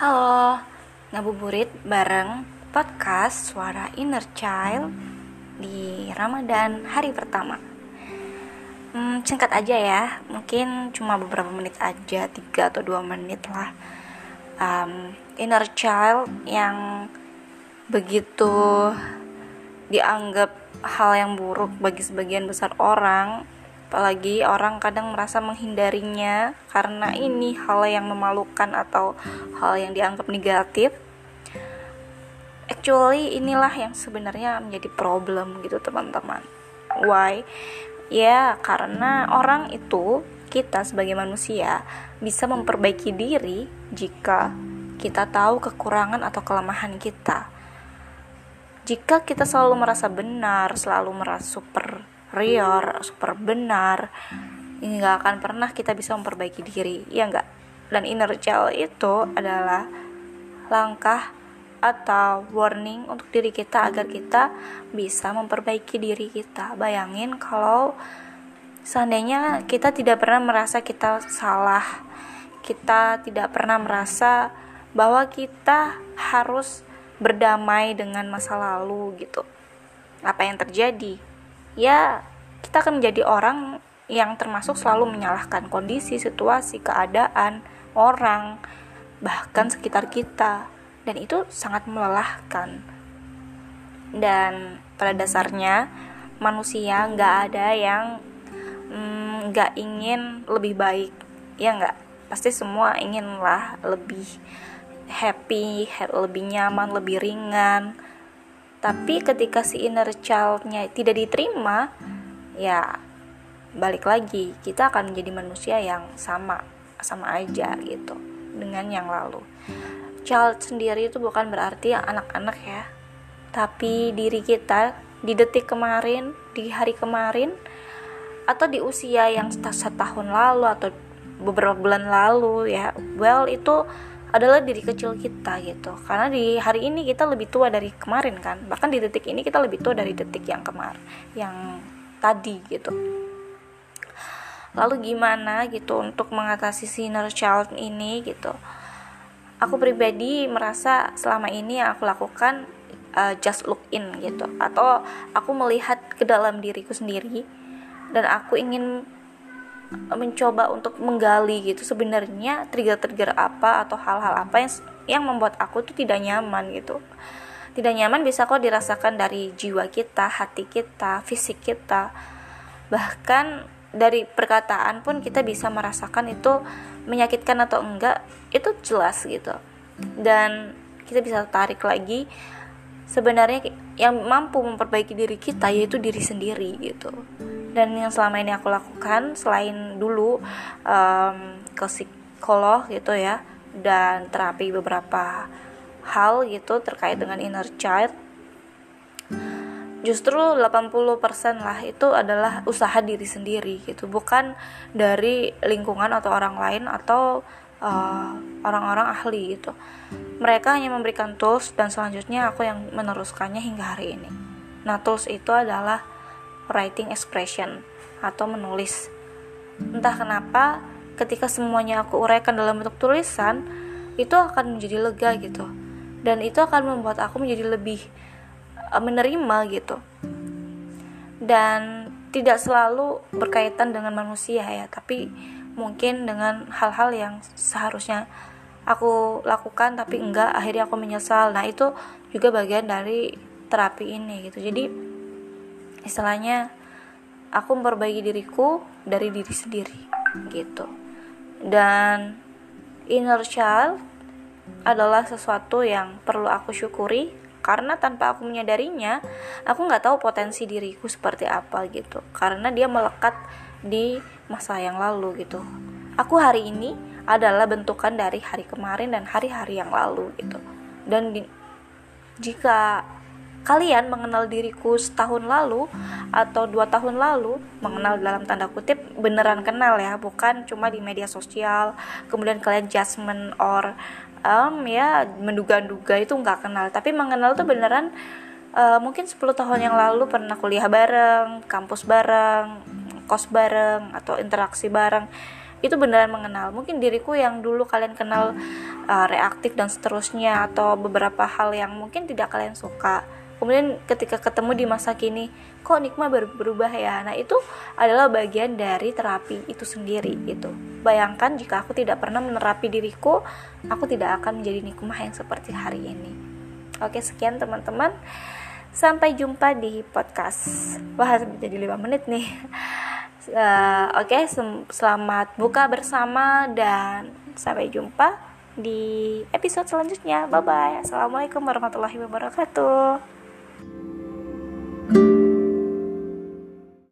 Halo, ngabuburit bareng podcast Suara Inner Child di Ramadan hari pertama. Hmm, singkat aja ya, mungkin cuma beberapa menit aja, 3 atau 2 menit lah. Um, inner child yang begitu dianggap hal yang buruk bagi sebagian besar orang apalagi orang kadang merasa menghindarinya karena ini hal yang memalukan atau hal yang dianggap negatif. Actually inilah yang sebenarnya menjadi problem gitu teman-teman. Why? Ya karena orang itu kita sebagai manusia bisa memperbaiki diri jika kita tahu kekurangan atau kelemahan kita. Jika kita selalu merasa benar selalu merasa super superior, super benar, ini gak akan pernah kita bisa memperbaiki diri, ya enggak? Dan inner child itu adalah langkah atau warning untuk diri kita agar kita bisa memperbaiki diri kita. Bayangin kalau seandainya kita tidak pernah merasa kita salah, kita tidak pernah merasa bahwa kita harus berdamai dengan masa lalu gitu. Apa yang terjadi? Ya kita akan menjadi orang yang termasuk selalu menyalahkan kondisi, situasi, keadaan, orang, bahkan sekitar kita, dan itu sangat melelahkan. Dan pada dasarnya manusia nggak ada yang mm, nggak mm, ingin lebih baik, ya nggak? Pasti semua inginlah lebih happy, lebih nyaman, lebih ringan tapi ketika si inner childnya tidak diterima ya balik lagi kita akan menjadi manusia yang sama sama aja gitu dengan yang lalu. Child sendiri itu bukan berarti anak-anak ya. Tapi diri kita di detik kemarin di hari kemarin atau di usia yang setahun lalu atau beberapa bulan lalu ya. Well itu adalah diri kecil kita gitu. Karena di hari ini kita lebih tua dari kemarin kan. Bahkan di detik ini kita lebih tua dari detik yang kemarin yang tadi gitu. Lalu gimana gitu untuk mengatasi sinner child ini gitu? Aku pribadi merasa selama ini yang aku lakukan uh, just look in gitu. Atau aku melihat ke dalam diriku sendiri. Dan aku ingin mencoba untuk menggali gitu sebenarnya trigger-trigger apa atau hal-hal apa yang yang membuat aku tuh tidak nyaman gitu. Tidak nyaman bisa kok dirasakan dari jiwa kita hati kita fisik kita. Bahkan dari perkataan pun kita bisa merasakan itu menyakitkan atau enggak itu jelas gitu. Dan kita bisa tarik lagi sebenarnya yang mampu memperbaiki diri kita yaitu diri sendiri gitu. Dan yang selama ini aku lakukan selain dulu um, ke psikolog gitu ya dan terapi beberapa hal gitu terkait dengan inner child justru 80% lah itu adalah usaha diri sendiri gitu. Bukan dari lingkungan atau orang lain atau uh, orang-orang uh, ahli gitu mereka hanya memberikan tools dan selanjutnya aku yang meneruskannya hingga hari ini nah tools itu adalah writing expression atau menulis. Entah kenapa ketika semuanya aku uraikan dalam bentuk tulisan, itu akan menjadi lega gitu. Dan itu akan membuat aku menjadi lebih uh, menerima gitu. Dan tidak selalu berkaitan dengan manusia ya, tapi mungkin dengan hal-hal yang seharusnya aku lakukan tapi enggak akhirnya aku menyesal. Nah itu juga bagian dari terapi ini gitu. Jadi istilahnya aku memperbaiki diriku dari diri sendiri gitu. Dan inner child adalah sesuatu yang perlu aku syukuri karena tanpa aku menyadarinya aku nggak tahu potensi diriku seperti apa gitu. Karena dia melekat di masa yang lalu gitu. Aku hari ini adalah bentukan dari hari kemarin dan hari-hari yang lalu gitu. Dan di, jika kalian mengenal diriku setahun lalu atau dua tahun lalu mengenal dalam tanda kutip beneran kenal ya bukan cuma di media sosial kemudian kalian judgment or um, ya menduga-duga itu nggak kenal. Tapi mengenal tuh beneran uh, mungkin 10 tahun yang lalu pernah kuliah bareng kampus bareng kos bareng atau interaksi bareng itu beneran mengenal. Mungkin diriku yang dulu kalian kenal uh, reaktif dan seterusnya atau beberapa hal yang mungkin tidak kalian suka kemudian ketika ketemu di masa kini kok nikma baru berubah ya? Nah itu adalah bagian dari terapi itu sendiri gitu. Bayangkan jika aku tidak pernah menerapi diriku aku tidak akan menjadi nikmah yang seperti hari ini. Oke sekian teman-teman. Sampai jumpa di podcast. Wah jadi 5 menit nih. Uh, oke okay, selamat buka bersama dan sampai jumpa di episode selanjutnya. Bye bye assalamualaikum warahmatullahi wabarakatuh